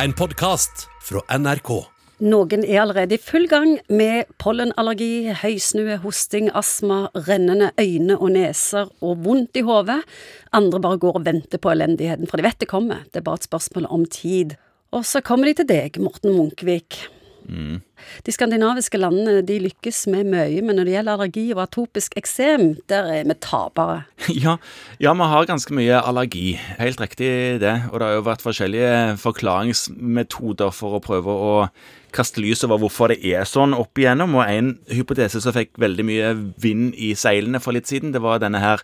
En podkast fra NRK. Noen er allerede i full gang med pollenallergi, høysnue, hosting, astma, rennende øyne og neser og vondt i hodet. Andre bare går og venter på elendigheten, for de vet det kommer. Det er bare et spørsmål om tid. Og så kommer de til deg, Morten Munkvik. De skandinaviske landene de lykkes med mye, men når det gjelder allergi og atopisk eksem, der er vi tapere. Ja, ja, vi har ganske mye allergi. Helt riktig det. Og det har jo vært forskjellige forklaringsmetoder for å prøve å kaste lys over hvorfor det er sånn opp igjennom. Og en hypotese som fikk veldig mye vind i seilene for litt siden, det var denne her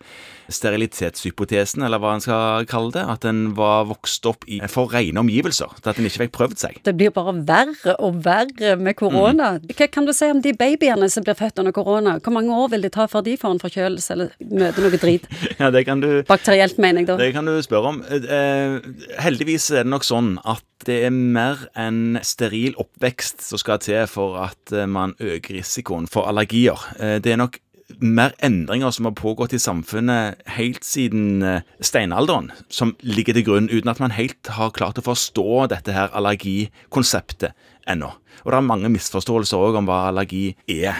sterilitetshypotesen, eller hva en skal kalle det. At en var vokst opp i for rene omgivelser. At en ikke fikk prøvd seg. Det blir bare verre og verre med korona. Hva kan du si om de babyene som blir født under korona? Hvor mange år vil det ta før de får en forkjølelse eller møter noe drit? Ja, det kan du Bakterielt, mener jeg da. Det kan du spørre om. Eh, heldigvis er det nok sånn at det er mer enn steril oppvekst som skal til for at eh, man øker risikoen for allergier. Eh, det er nok mer endringer som har pågått i samfunnet helt siden eh, steinalderen, som ligger til grunn, uten at man helt har klart å forstå dette her allergikonseptet ennå. Og det er mange misforståelser òg om hva allergi er.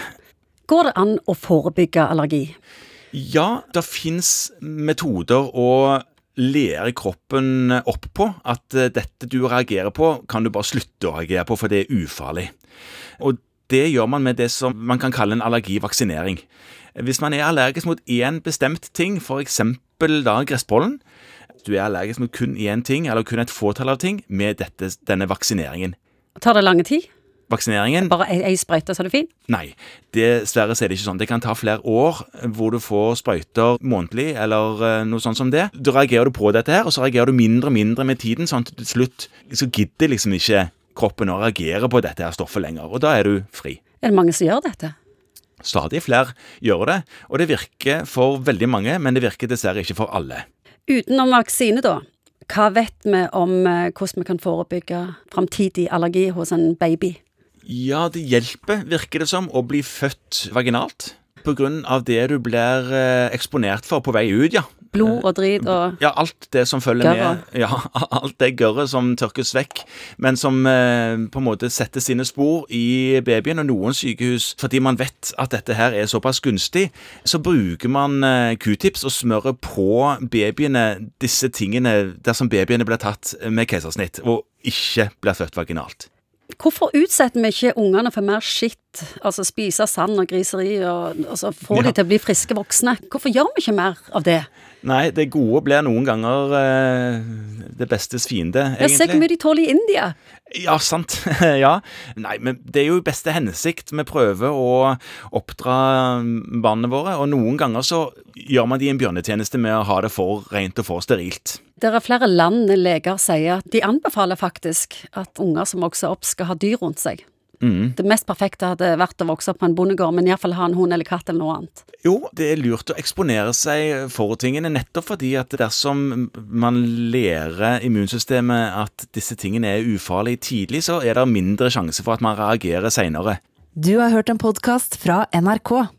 Går det an å forebygge allergi? Ja, det fins metoder å lære kroppen opp på at eh, dette du reagerer på, kan du bare slutte å reagere på, for det er ufarlig. Og det gjør man med det som man kan kalle en allergivaksinering. Hvis man er allergisk mot én bestemt ting, f.eks. da gresspollen, du er allergisk mot kun én ting, eller kun et fåtall av ting, med dette, denne vaksineringen. Tar det lange tid? Vaksineringen Bare ei, sprøyte, så er det fint? Nei, dessverre er det ikke sånn. Det kan ta flere år hvor du får sprøyter månedlig, eller eh, noe sånt som det. Da reagerer du på dette her, og så reagerer du mindre og mindre med tiden, sånn at til slutt så gidder liksom ikke kroppen å reagere på dette her stoffet lenger, og da er du fri. Er det mange som gjør dette? Stadig flere gjør det, og det virker for veldig mange, men det virker dessverre ikke for alle. Utenom vaksine, da. Hva vet vi om eh, hvordan vi kan forebygge framtidig allergi hos en baby? Ja, det hjelper, virker det som, å bli født vaginalt. På grunn av det du blir eh, eksponert for på vei ut, ja. Blod og drit og Ja, alt det som følger gørre. med. Ja, alt det gørret som tørkes vekk, men som eh, på en måte setter sine spor i babyen. Og noen sykehus, fordi man vet at dette her er såpass gunstig, så bruker man eh, q-tips og smører på babyene disse tingene dersom babyene blir tatt med keisersnitt og ikke blir født vaginalt. Hvorfor utsetter vi ikke ungene for mer skitt, altså spise sand og griseri, og, og så ja. de til å bli friske voksne? Hvorfor gjør vi ikke mer av det? Nei, det gode blir noen ganger eh, det bestes fiende, Jeg ser hvor mye de tåler i India. Ja, sant. ja. Nei, men det er jo i beste hensikt. Vi prøver å oppdra barna våre, og noen ganger så gjør man de en bjørnetjeneste med å ha det for rent og for sterilt. Det er flere land leger sier at de anbefaler faktisk at unger som vokser opp, skal ha dyr rundt seg. Mm. Det mest perfekte hadde vært å vokse opp på en bondegård, men iallfall ha en hund eller katt eller noe annet. Jo, det er lurt å eksponere seg for tingene, nettopp fordi at dersom man lærer immunsystemet at disse tingene er ufarlige tidlig, så er det mindre sjanse for at man reagerer seinere. Du har hørt en podkast fra NRK.